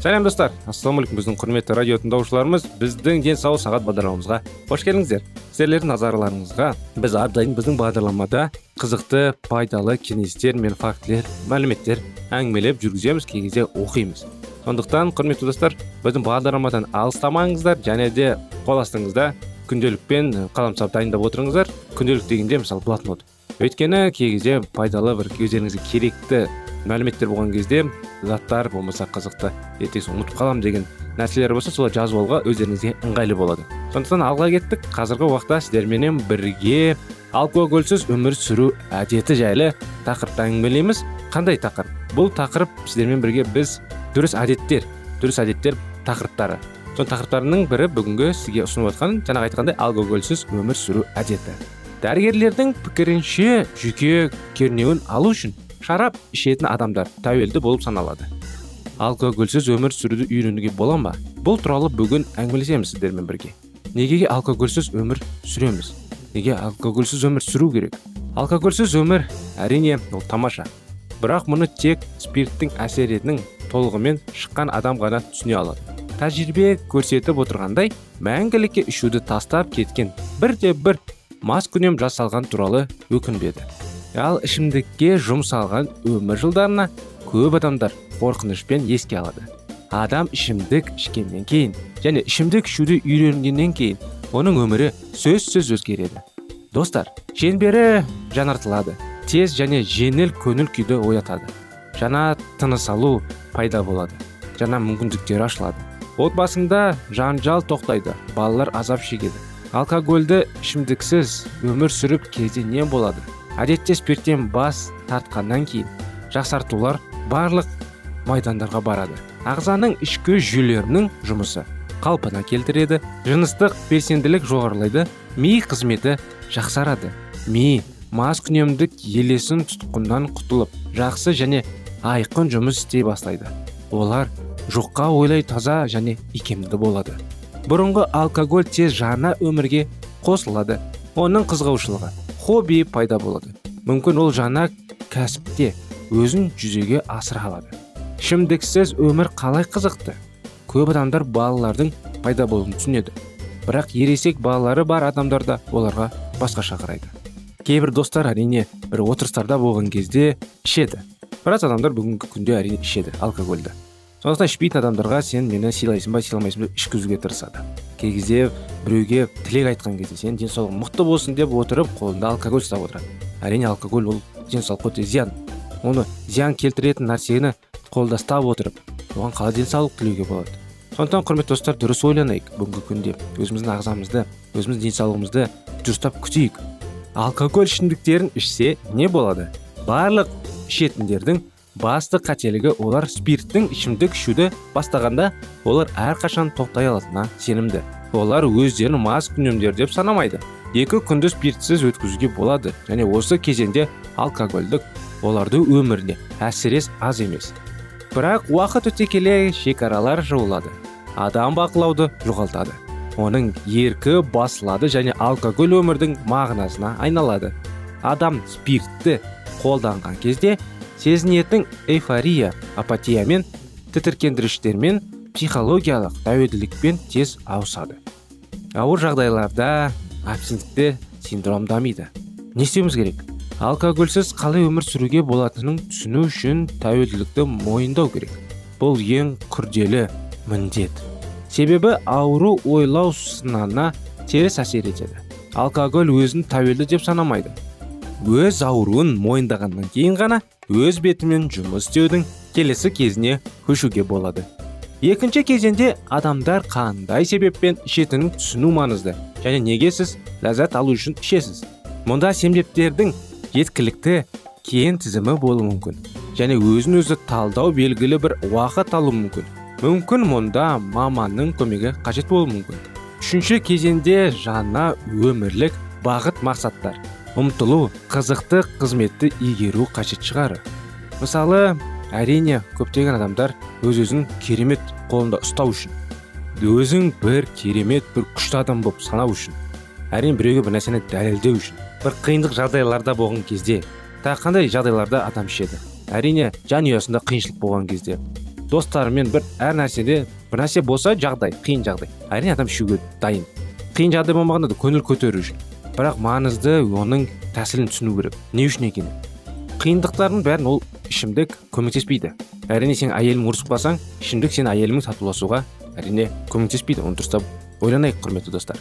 Сәлем достар. Ассалаумағалейкум біздің құрметті радио тыңдаушыларымыз. Біздің денсаулық сағат бағдарламамызға қош келдіңіздер. Сіздердің назарларыңызға біз әрдайым біздің бағдарламада қызықты пайдалы кеңестер мен фактілер мәліметтер әңгімелеп жүргіземіз кей кезде оқимыз. Сондықтан құрметті достар біздің бағдарламадан алыстамаңыздар және де қол астыңызда күнделікпен қаламсап дайындап отырыңыздар. Күнделік дегенде мысалы блокнот. Өйткені кей кезде пайдалы бір өздеріңізге керекті мәліметтер болған кезде заттар болмаса қызықты ертең ұмытып қаламын деген нәрселер болса солар жазып алуға өздеріңізге ыңғайлы болады. Сондықтан алға кеттік. Қазіргі уақытта сіздерменен бірге алкогольсіз өмір сүру әдеті жайлы тақырыпты әңгімелейміз. Қандай тақырып? Бұл тақырып сіздермен бірге біз дұрыс әдеттер дұрыс әдеттер тақырыптары. Сол тақырыптарының бірі бүгінгі сізге ұсынып отқан жаңағы айтқандай алкогольсіз өмір сүру әдеті. Дәрігерлердің пікірінше жүйке кернеуін алу үшін шарап ішетін адамдар тәуелді болып саналады. Алкогольсіз өмір сүруді үйренуге бола ма? Бұл туралы бүгін әңгімелесеміз сіздермен бірге. Неге алкогольсіз өмір сүреміз? Неге алкогольсіз өмір сүру керек? Алкогольсіз өмір әрине ол тамаша. Бірақ мұны тек спирттің әсерінің толығымен шыққан адам ғана түсіне алады. Тәжірибе көрсетіп отырғандай мәңгілікке ішуді тастап кеткен бірде бір маскүнем жасалған туралы өкінбеді. Ал ішімдікке жұмсалған өмір жылдарына көп адамдар қорқынышпен еске алады. Адам ішімдік ішкеннен кейін және ішімдік ішуді үйренгеннен кейін оның өмірі сөзсіз өзгереді. Достар шеңбері жаңартылады тез және жеңіл көңіл күйді оятады. Жаңа тыныс алу пайда болады жаңа мүмкіндіктер ашылады. Отбасыңда жанжал тоқтайды балалар азап шегеді. Алкогольді ішімдіксіз өмір сүріп кезде не болады. Әдетте спирттен бас тартқаннан кейін жақсартулар барлық майдандарға барады. Ағзаның ішкі жүйелерінің жұмысы қалпына келтіреді жыныстық белсенділік жоғарылайды ми қызметі жақсарады. Ми маскүнемдік елесін тұтқыннан құтылып жақсы және айқын жұмыс істей бастайды. Олар жоққа ойлай таза және икемді болады. Бұрынғы алкоголь тез жаңа өмірге қосылады. Оның қызығушылығы хобби пайда болады. Мүмкін ол жаңа кәсіпте өзін жүзеге асыра алады. Ішімдіксіз өмір қалай қызықты? Көп адамдар балалардың пайда болуын түсінеді. Бірақ ересек балалары бар адамдар да оларға басқаша қарайды. Кейбір достар әрине бір отырыстарда болған кезде ішеді. Біраз адамдар бүгінгі күнде әрине ішеді алкогольді. Сондықтан ішпейтін адамдарға сен мені сыйлайсың ба сыйламайсың ба ішкізуге тырысады. Кей кезде біреуге тілек айтқан кезде сен денсаулығың мықты болсын деп отырып қолында алкоголь ұстап отырады. Әрине алкоголь ол денсаулыққа өте зиян. Оны зиян келтіретін нәрсені қолда ұстап отырып оған қалай денсаулық тілеуге болады? Сондықтан құрметті достар дұрыс ойланайық. Бүгінгі күнде өзіміздің ағзамызды өзіміздің денсаулығымызды дұрыстап күтейік. Алкоголь ішімдіктерін ішсе не болады? Барлық ішетіндердің басты қателігі олар спирттің ішімдік ішуді бастағанда олар әрқашан тоқтай алатынына сенімді. Олар өздерін мас күнемдер деп санамайды. Екі күнді спиртсіз өткізуге болады және осы кезеңде алкогольдік оларды өміріне әсірес аз емес. Бірақ уақыт өте келе шекаралар жойылады адам бақылауды жоғалтады. Оның еркі басылады және алкоголь өмірдің мағынасына айналады. Адам спиртті қолданған кезде сезінетін эйфория апатиямен тітіркендіріштермен психологиялық тәуелділікпен тез ауысады. Ауыр жағдайларда абсинтті синдром дамиды. Не істеуіміз керек? Алкогольсіз қалай өмір сүруге болатынын түсіну үшін тәуелділікті мойындау керек. Бұл ең күрделі міндет. Себебі ауру ойлау сынана теріс әсер етеді. Алкоголь өзін тәуелді деп санамайды. Өз ауруын мойындағаннан кейін ғана өз бетімен жұмыс істеудің келесі кезіне көшуге болады. Екінші кезеңде адамдар қандай себеппен ішетінін түсіну маңызды және неге сіз ләззат алу үшін ішесіз? Мұнда себептердің жеткілікті кен тізімі болуы мүмкін және өзін өзі талдау белгілі бір уақыт алуы мүмкін. Мүмкін мұнда маманның көмегі қажет болуы мүмкін. Үшінші кезеңде жаңа өмірлік бағыт мақсаттар ұмтылу қызықты қызметті игеру қажет шығар. Мысалы әрине көптеген адамдар өз өзін керемет қолында ұстау үшін өзің бір керемет бір күшті адам болып санау үшін әрине біреуге бір нәрсені дәлелдеу үшін бір қиындық жағдайларда болған кезде тағы қандай жағдайларда адам ішеді? Әрине жанұясында қиыншылық болған кезде достарымен бір әр нәрседе бір нәрсе болса жағдай қиын жағдай. Әрине адам ішуге дайын. Қиын жағдай болмағанда да көңіл көтеру үшін бірақ маңызды оның тәсілін түсіну керек. Не үшін екенін қиындықтардың бәрін ол ішімдік көмектеспейді. Әрине сен әйелің ұрысып қалсаң ішімдік сен әйеліңмен татуласуға әрине көмектеспейді. Оны дұрыстап ойланайық құрметті достар.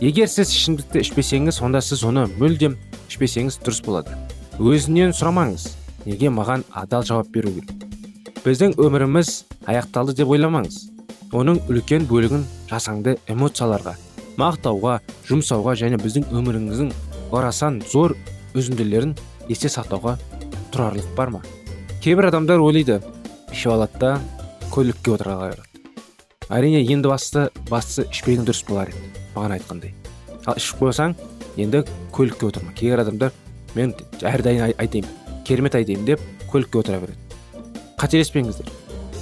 Егер сіз ішімдікті ішпесеңіз онда сіз оны мүлдем ішпесеңіз дұрыс болады. Өзінен сұрамаңыз неге маған адал жауап беру керек? Біздің өміріміз аяқталды деп ойламаңыз. Оның үлкен бөлігін жасаңды эмоцияларға мақтауға жұмсауға және біздің өміріңіздің орасан зор үзінділерін есте сақтауға тұрарлық бар ма? Кейбір адамдар ойлайды ішіп алады да көлікке отыра әрине енді басты бастысы ішпеген дұрыс болар еді маған айтқандай. Ал ішіп қойсаң енді көлікке отырма. Кейбір адамдар мен әрдайым айтайын керемет айтайын деп көлікке отыра береді. Қателеспеңіздер.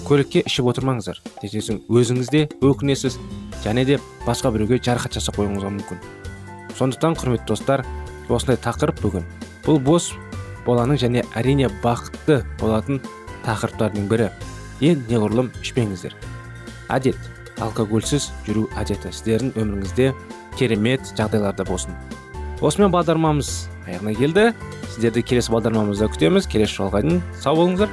Көлікке ішіп отырмаңыздар нәтижесін өзіңіз де өкінесіз және де басқа біреуге жарақат жасап қоюыңыз мүмкін. Сондықтан құрметті достар осындай тақырып бүгін бұл бос боланың және әрине бақытты болатын тақырыптардың бірі. Ең неғұрлым ішпеңіздер. Әдет. Алкогольсіз жүру әдеті. Сіздердің өміріңізде керемет жағдайларда болсын. Осымен бағдарламамыз аяғына келді. Сіздерді келесі бағдарламамызда күтеміз. Келесі жолға дейін сау болыңыздар.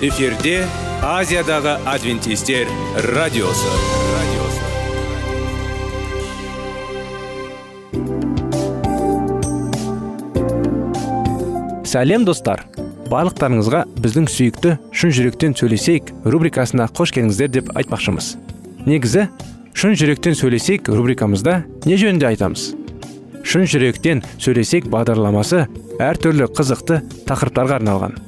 эфирде азиядағы адвентистер радиосы. Сәлем достар. Барлықтарыңызға біздің сүйікті шын жүректен сөйлесейік рубрикасына қош келдіңіздер деп айтпақшымыз. Негізі шын жүректен сөйлесейік рубрикамызда не жөнінде айтамыз? Шын жүректен сөйлесейік бағдарламасы әртүрлі қызықты тақырыптарға арналған.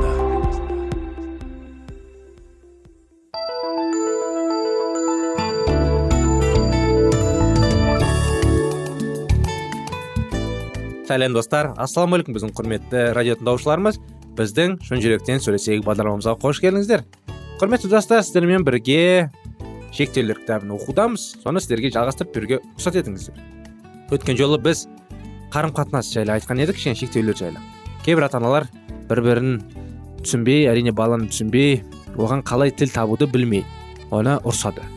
Сәлем достар ассалаумағалейкум біздің құрметті радио тыңдаушыларымыз. Біздің шын жүректен сөйлесейік бағдарламамызға қош келдіңіздер. Құрметті достар сіздермен бірге шектеулер кітабын оқудамыз. Соны сіздерге жалғастырып беруге рұқсат етіңіздер. Өткен жолы біз қарым қатынас жайлы айтқан едік кішкене шектеулер жайлы. Кейбір ата аналар бір бірін түсінбей әрине баланы түсінбей оған қалай тіл табуды білмей оны ұрсады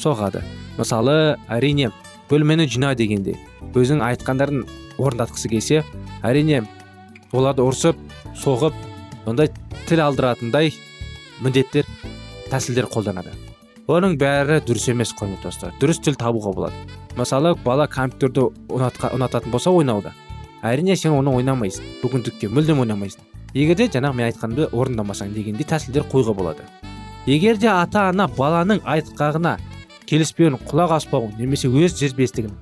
соғады. Мысалы әрине бөлмені жина дегенде өзің айтқандарын орындатқысы келсе әрине оларды ұрсып соғып ондай тіл алдыратындай міндеттер тәсілдер қолданады. Оның бәрі дұрыс емес құрметті достар дұрыс тіл табуға болады. Мысалы бала компьютерді ұнататын болса ойнауды әрине сен оны ойнамайсың. Бүгіндікке мүлдем ойнамайсың. Егер де жаңағы мен айтқанымды орындамасаң дегендей тәсілдер қоюға болады. Егер де ата ана баланың айтқағына келіспеуін құлақ аспауын немесе өз жербестігін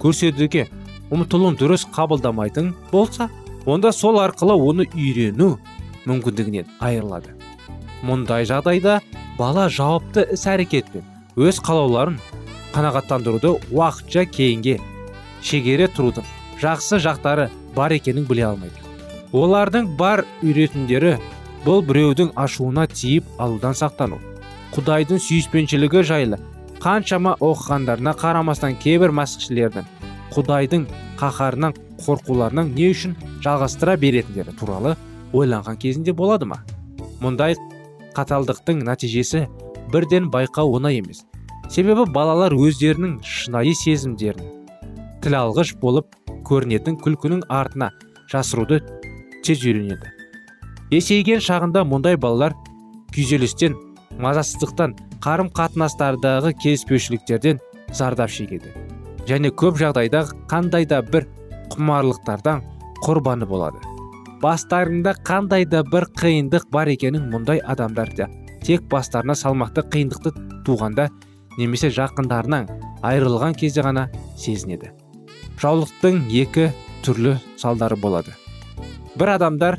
көрсетуге ұмтылуын дұрыс қабылдамайтын болса онда сол арқылы оны үйрену мүмкіндігінен айырылады. Мұндай жағдайда бала жауапты іс әрекетпен өз қалауларын қанағаттандыруды уақытша кейінге шегере тұрудың жақсы жақтары бар екенін біле алмайды. Олардың бар үйретіндері бұл біреудің ашуына тиіп алудан сақтану құдайдың сүйіспеншілігі жайлы қаншама оқығандарына қарамастан кейбір мәсіхшілердің құдайдың қаһарынан қорқуларының не үшін жалғастыра беретіндері туралы ойланған кезінде болады ма? Мұндай қаталдықтың нәтижесі бірден байқау оңай емес. Себебі балалар өздерінің шынайы сезімдерін тіл алғыш болып көрінетін күлкінің артына жасыруды тез үйренеді. Есейген шағында мұндай балалар күйзелістен мазасыздықтан қарым қатынастардағы келіспеушіліктерден зардап шегеді. Және көп жағдайда қандай да бір құмарлықтардан құрбаны болады. Бастарында қандай да бір қиындық бар екенін мұндай адамдарда тек бастарына салмақты қиындықты туғанда немесе жақындарынан айырылған кезде ғана сезінеді. Жаулықтың екі түрлі салдары болады. Бір адамдар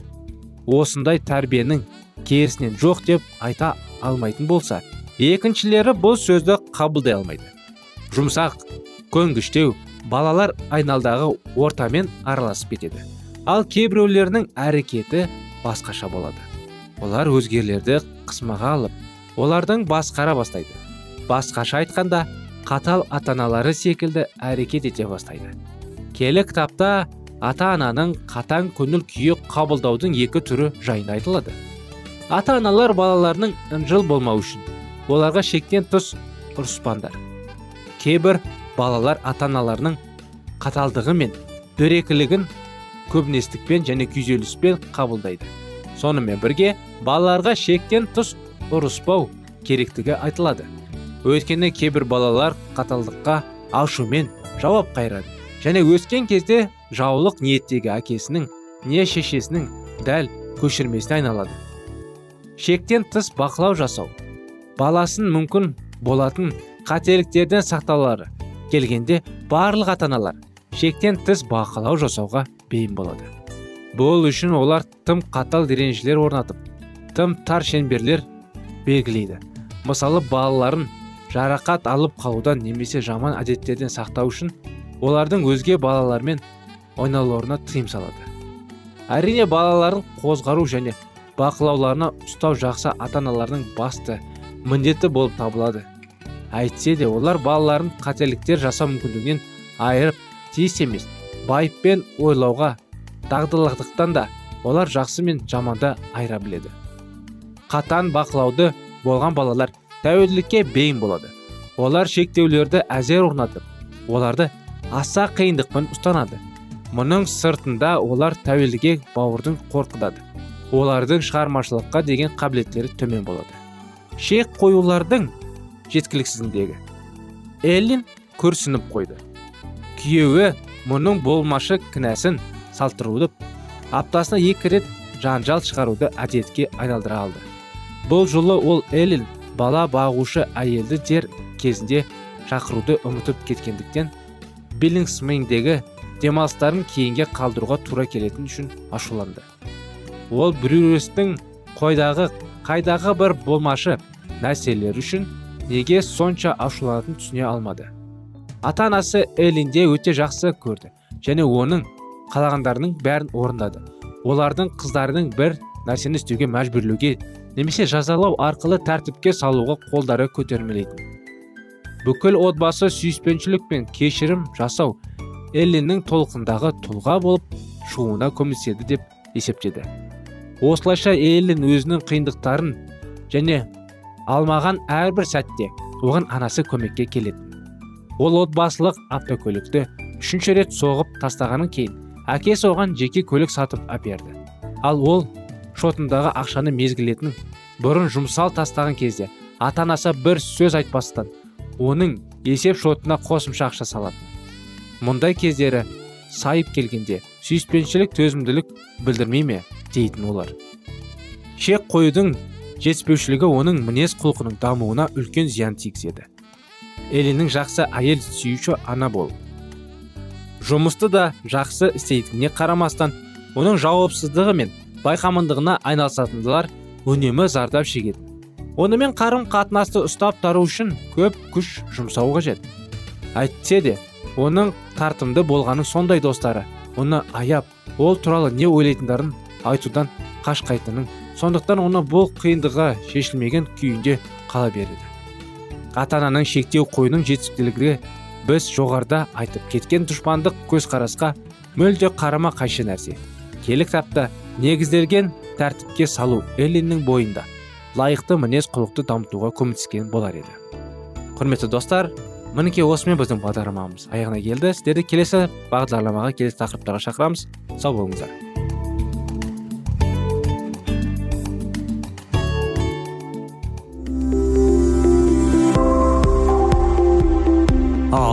осындай тәрбиенің керісінен жоқ деп айта алмайтын болса екіншілері бұл сөзді қабылдай алмайды. Жұмсақ көнгіштеу балалар айналдағы ортамен араласып кетеді. Ал кейбіреулерінің әрекеті басқаша болады. Олар өзгелерді қысмаға алып олардың басқара бастайды. Басқаша айтқанда қатал ата аналары секілді әрекет ете бастайды. Келі кітапта ата ананың қатаң көңіл күйі қабылдаудың екі түрі жайында айтылады. Ата аналар балаларының ынжыл болмау үшін оларға шектен тыс ұрыспаңдар кейбір балалар ата аналарының қаталдығы мен дөрекілігін көбінестікпен және күйзеліспен қабылдайды. Сонымен бірге балаларға шектен тыс ұрыспау керектігі айтылады. Өйткені кейбір балалар қаталдыққа ашумен жауап қайырады. Және өскен кезде жаулық ниеттегі әкесінің не шешесінің дәл көшірмесіне айналады. Шектен тыс бақылау жасау. Баласын мүмкін болатын қателіктерден сақтаулары. Келгенде барлық ата аналар шектен тыс бақылау жасауға бейім болады. Бұл үшін олар тым қатал ережелер орнатып тым тар шеңберлер белгілейді. Мысалы балаларын жарақат алып қалудан немесе жаман әдеттерден сақтау үшін олардың өзге балалармен ойнауларына тыйым салады. Әрине балаларын қозғару және бақылауларына ұстау жақсы ата аналардың басты міндеті болып табылады. Әйтсе де олар балаларын қателіктер жасау мүмкіндігінен айырып тиіс емес. Байыппен ойлауға дағдылықтан да олар жақсы мен жаманды айыра біледі. Қатан бақылауды болған балалар тәуелділікке бейім болады. Олар шектеулерді әзер орнатып оларды аса қиындықпен ұстанады. Мұның сыртында олар тәуелдіге бауырдың қорқытады. Олардың шығармашылыққа деген қабілеттері төмен болады. Шек қоюлардың жеткіліксіздігі эллин күрсініп қойды. Күйеуі мұның болмашы кінәсін салттыруды аптасына екі рет жанжал шығаруды әдетке айналдыра алды. Бұл жолы ол эллен бала бағушы әйелді дер кезінде шақыруды ұмытып кеткендіктен биллингсмендегі демалыстарын кейінге қалдыруға тура келетін үшін ашуланды. Ол брюрестің қойдағы қайдағы бір болмашы нәрселер үшін неге сонша ашуланатынын түсіне алмады. Ата анасы эллинде өте жақсы көрді және оның қалағандарының бәрін орындады. Олардың қыздарының бір нәрсені істеуге мәжбүрлеуге немесе жазалау арқылы тәртіпке салуға қолдары көтермелейтін. Бүкіл отбасы сүйіспеншілік пен кешірім жасау эллиннің толқындағы тұлға болып шығуына көмектеседі деп есептеді. Осылайша эллин өзінің қиындықтарын және алмаған әрбір сәтте оған анасы көмекке келеді. Ол отбасылық автокөлікті үшінші рет соғып тастағаннан кейін әкесі оған жеке көлік сатып әперді. Ал ол шотындағы ақшаны мезгілетін бұрын жұмсал тастаған кезде ата анасы бір сөз айтпастан оның есеп шотына қосымша ақша салатын мұндай кездері сайып келгенде сүйіспеншілік төзімділік білдірмей ме? дейтін олар. Шек қоюдың жетіспеушілігі оның мінез құлқының дамуына үлкен зиян тигізеді. Элиннің жақсы әйел сүйуші ана бол. Жұмысты да жақсы істейтініне қарамастан оның жауапсыздығы мен байқамындығына айналысатындылар үнемі зардап шегеді. Онымен қарым қатынасты ұстап тару үшін көп күш жұмсау қажет. Әйтсе де оның тартымды болғаны сондай достары. Оны аяп ол туралы не ойлайтындарын айтудан қашқайтынын сондықтан оны бұл қиындығы шешілмеген күйінде қала береді. Ата ананың шектеу қоюының жетістіктілігі біз жоғарыда айтып кеткен дұшпандық көзқарасқа мүлде қарама қайшы нәрсе. Келі кітапта негізделген тәртіпке салу эллиннің бойында лайықты мінез құлықты дамытуға көмектескен болар еді. Құрметті достар мінекей осымен біздің бағдарламамыз аяғына келді. Сіздерді келесі бағдарламаға келесі тақырыптарға шақырамыз. Сау болыңыздар.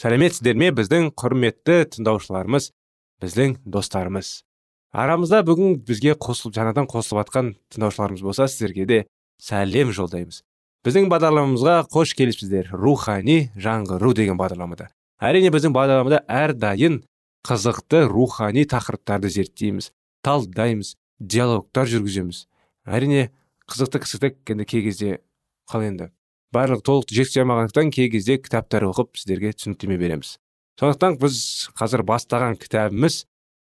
Сәлеметсіздер ме біздің құрметті тыңдаушыларымыз біздің достарымыз. Арамызда бүгін бізге қосылып жаңадан қосылып жатқан тыңдаушыларымыз болса сіздерге де сәлем жолдаймыз. Біздің бағдарламамызға қош келіпсіздер. Рухани жаңғыру деген бағдарламада. Әрине біздің бағдарламада әрдайым қызықты рухани тақырыптарды зерттейміз талдаймыз диалогтар жүргіземіз. Әрине қызықты кісіді кей кезде қалай енді? Барлығы толық жеткізе алмағандықтан кей кезде кітаптар оқып сіздерге түсініктеме береміз. Сондықтан біз қазір бастаған кітабымыз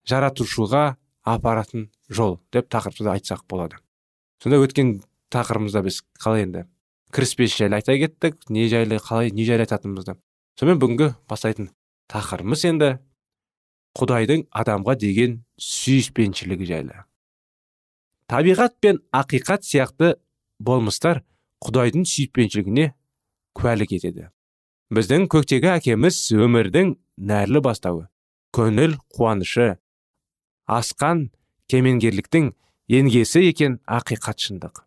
жаратушыға апаратын жол деп тақырыпты айтсақ болады. Сонда өткен тақырыбымызда біз қалай енді кіріспес жайлы айта кеттік не жайлы қалай не жайлы айтатынымызды. Сонымен бүгінгі бастайтын тақырыбымыз енді құдайдың адамға деген сүйіспеншілігі жайлы. Табиғат пен ақиқат сияқты болмыстар құдайдың сүйіспеншілігіне куәлік етеді. Біздің көктегі әкеміз өмірдің нәрлі бастауы көңіл қуанышы асқан кемеңгерліктің енгесі екен ақиқат шындық.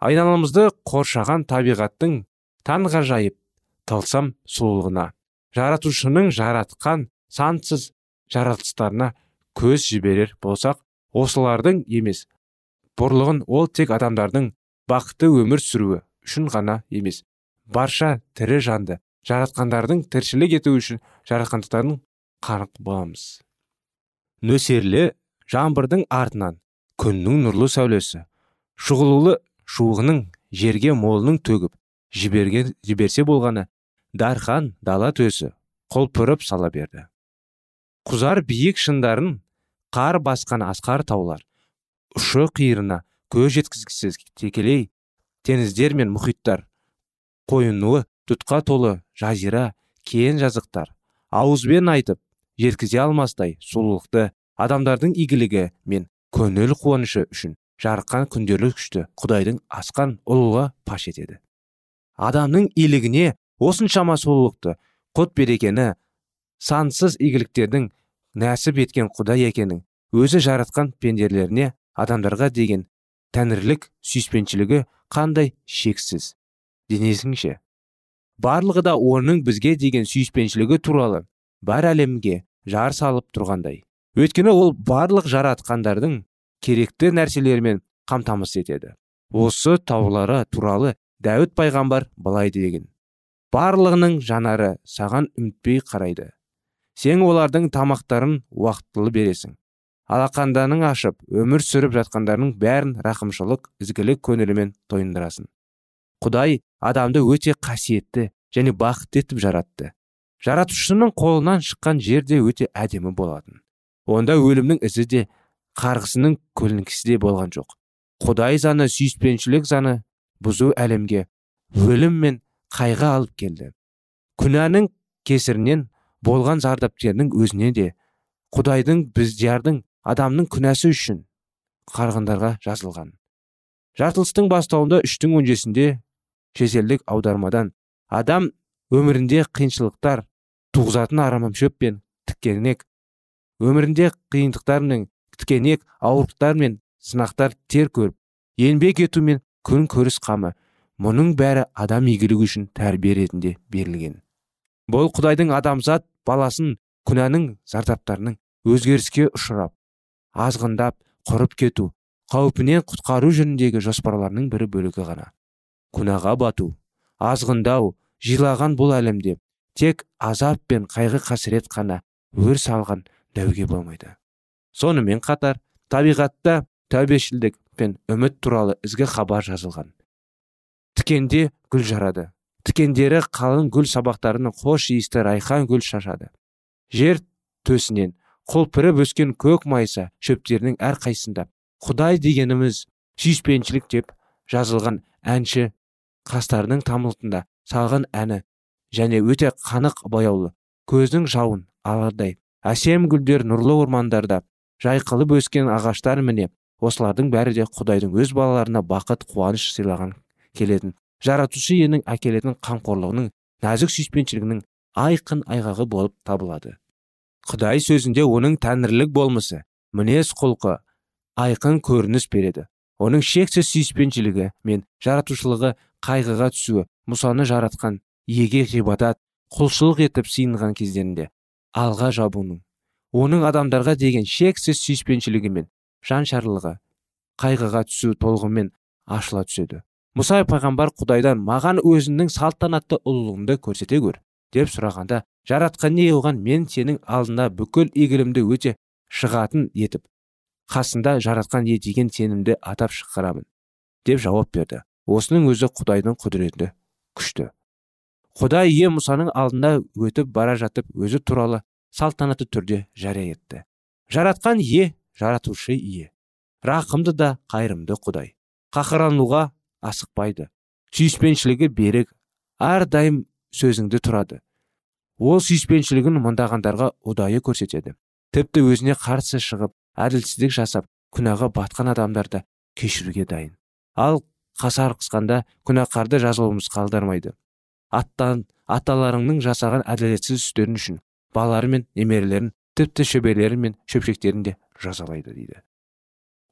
Айналамызды қоршаған табиғаттың таңғажайып тылсым сұлулығына жаратушының жаратқан сансыз жаратылыстарына көз жіберер болсақ осылардың емес бұрлығын ол тек адамдардың бақытты өмір сүруі үшін ғана емес. Барша тірі жанды жаратқандардың тіршілік ету үшін жаратқандықтарын қанық боламыз нөсерлі жаңбырдың артынан күннің нұрлы сәулесі шұғылулы шуғының жерге молының төгіп жіберген жіберсе болғаны дархан дала төсі құлпырып сала берді. Құзар биік шындарын қар басқан асқар таулар ұшы қиырына көз жеткізгісіз текелей теңіздер мен мұхиттар қойынуы тұтқа толы жазира кең жазықтар. Ауызбен айтып жеткізе алмастай сұлулықты адамдардың игілігі мен көңіл қуанышы үшін жарыққан күндерлі күшті құдайдың асқан ұлылығы паш етеді. Адамның илігіне осыншама сұлулықты құт берекені сансыз игіліктердің нәсіп еткен құдай екенін өзі жаратқан пенделеріне адамдарға деген тәңірлік сүйіспеншілігі қандай шексіз? Денесіңше. Барлығы да оның бізге деген сүйіспеншілігі туралы. Бар әлемге жар салып тұрғандай. Өйткені ол барлық жаратқандардың керекті нәрселерімен қамтамасыз етеді. Осы таулары туралы дәуіт пайғамбар былай деген. Барлығының жанары саған үмітпей қарайды. Сен олардың тамақтарын уақытылы бересің. Алақанданың ашып өмір сүріп жатқандардың бәрін рақымшылық ізгілік көңілімен тойындырасың. Құдай адамды өте қасиетті және бақытты етіп жаратты. Жаратушының қолынан шыққан жер де өте әдемі болатын. Онда өлімнің ізі де қарғысының көлінкісі де болған жоқ. Құдай заңы сүйіспеншілік заңы бұзу әлемге өлім мен қайғы алып келді. Күнәнің кесірінен болған зардаптердің өзіне де құдайдың біздердің адамның күнәсі үшін қарғындарға жазылған. Жартылыстың бастауында үштің он жетісінде шетелдік аудармадан адам өмірінде қиыншылықтар туғызатын арамшөп пен тікенек өмірінде қиындықтар мен тікенек ауырлықтар мен сынақтар тер көріп еңбек ету мен күн көріс қамы мұның бәрі адам игілігі үшін тәрбие ретінде берілген. Бұл құдайдың адамзат баласын күнәнің зардаптарының өзгеріске ұшырап азғындап құрып кету қаупінен құтқару жөніндегі жоспарларының бірі бөлігі ғана. Күнәға бату азғындау жилаған бұл әлемде тек азап пен қайғы қасірет қана өр салған дәуге болмайды. Сонымен қатар табиғатта тәубешілдік пен үміт туралы ізгі хабар жазылған. Тікенде гүл жарады. Тікендері қалың гүл сабақтарының хош иісті райхан гүл шашады. Жер төсінен құлпырып өскен көк майса шөптерінің әрқайсында құдай дегеніміз сүйіспеншілік деп жазылған әнші қастарының тамылтында салған әні және өте қанық бояулы көздің жауын алардай. Әсем гүлдер нұрлы ормандарда жайқылып өскен ағаштар міне осылардың бәрі де құдайдың өз балаларына бақыт қуаныш сыйлаған келетін. Жаратушы иенің әкелетін қамқорлығының нәзік сүйіспеншілігінің айқын айғағы болып табылады. Құдай сөзінде оның тәңірлік болмысы мінез құлқы айқын көрініс береді. Оның шексіз сүйіспеншілігі мен жаратушылығы қайғыға түсуі мұсаны жаратқан еге ғибадат құлшылық етіп сиынған кездерінде алға жабуының оның адамдарға деген шексіз сүйіспеншілігі мен жаншарлығы қайғыға түсу толығымен ашыла түседі. Мұса пайғамбар құдайдан маған өзінің салтанатты ұлылығыңды көрсете көр деп сұрағанда жаратқан не оған мен сенің алдына бүкіл игілімді өте шығатын етіп қасында жаратқан е деген сенімді атап шығарамын деп жауап берді. Осының өзі құдайдың құдіреті күшті. Құдай ие мұсаның алдында өтіп бара жатып өзі туралы салтанатты түрде жария етті. Жаратқан ие жаратушы ие рақымды да қайырымды құдай. Қаһарлануға асықпайды. Сүйіспеншілігі берік. Әрдайым сөзіңді тұрады. Ол сүйіспеншілігін мыңдағандарға ұдайы көрсетеді. Тіпті өзіне қарсы шығып әділсіздік жасап күнәға батқан адамдарды кешіруге дайын. Ал қасар қысқанда күнәқарды жазылуымыз қалдырмайды. Аттан аталарыңның жасаған әділетсіз істерін үшін балалары мен немерелерін тіпті шөберелері мен шөпшектерін де жазалайды дейді.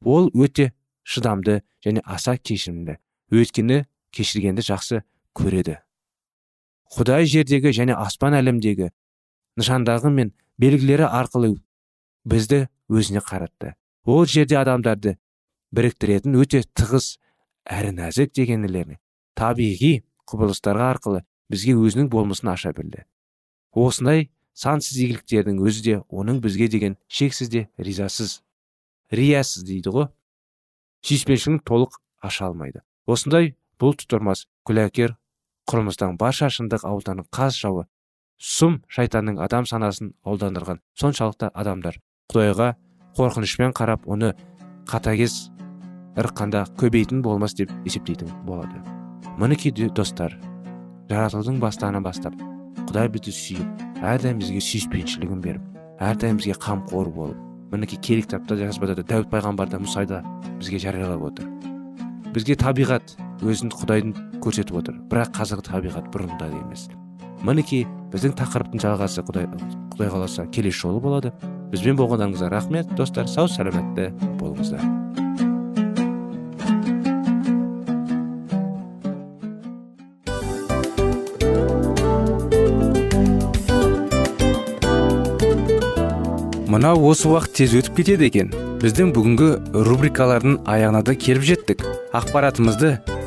Ол өте шыдамды және аса кешірімді өйткені кешіргенді жақсы көреді. Құдай жердегі және аспан әлемдегі нышандағы мен белгілері арқылы бізді өзіне қаратты. Ол жерде адамдарды біріктіретін өте тығыз әрі нәзік дегенлеріне табиғи құбылыстарға арқылы бізге өзінің болмысын аша білді. Осындай сансыз игіліктердің өзі де оның бізге деген шексіз де ризасыз риясыз дейді ғой. Сүйіспеншілігін толық аша алмайды. Осындай бұл тұтырмас күләкер құрылмыстан барша шындық ауылданың қаз жауы сұм шайтанның адам санасын алдандырған соншалықты адамдар. Құдайға қорқынышпен қарап оны қатагез ырққанда көбейтін болмас деп есептейтін болады. Мінекей достар жаратылудың бастанынан бастап құдай бізді сүйіп әрдайым бізге сүйіспеншілігін беріп әрдайым бізге қамқор болып мінекей керек кітапта жазбада да дәуіт пайғамбар да мұсайда бізге жариялап отыр. Бізге табиғат өзін құдайдың көрсетіп отыр. Бірақ қазіргі табиғат бұрынғыдай емес. Мінекей біздің тақырыптың жалғасы құдай құдай қаласа келесі жолы болады. Бізбен болғандарыңызға рахмет достар. Сау сәлеметті болыңыздар. Мынау осы уақыт тез өтіп кетеді екен. Біздің бүгінгі рубрикалардың аяғына да келіп жеттік. Ақпаратымызды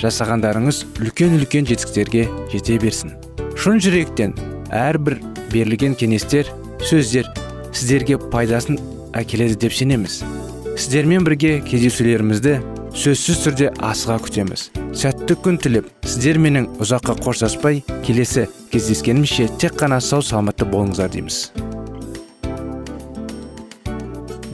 Жасағандарыңыз үлкен үлкен жетістіктерге жете берсін. Шын жүректен әрбір берілген кеңестер сөздер сіздерге пайдасын әкеледі деп сенеміз. Сіздермен бірге кездесулерімізді сөзсіз түрде асыға күтеміз. Сәтті күн тілеп сіздер менің ұзаққа қоштаспай келесі кездескенімізше тек қана сау саламатты болыңыздар дейміз.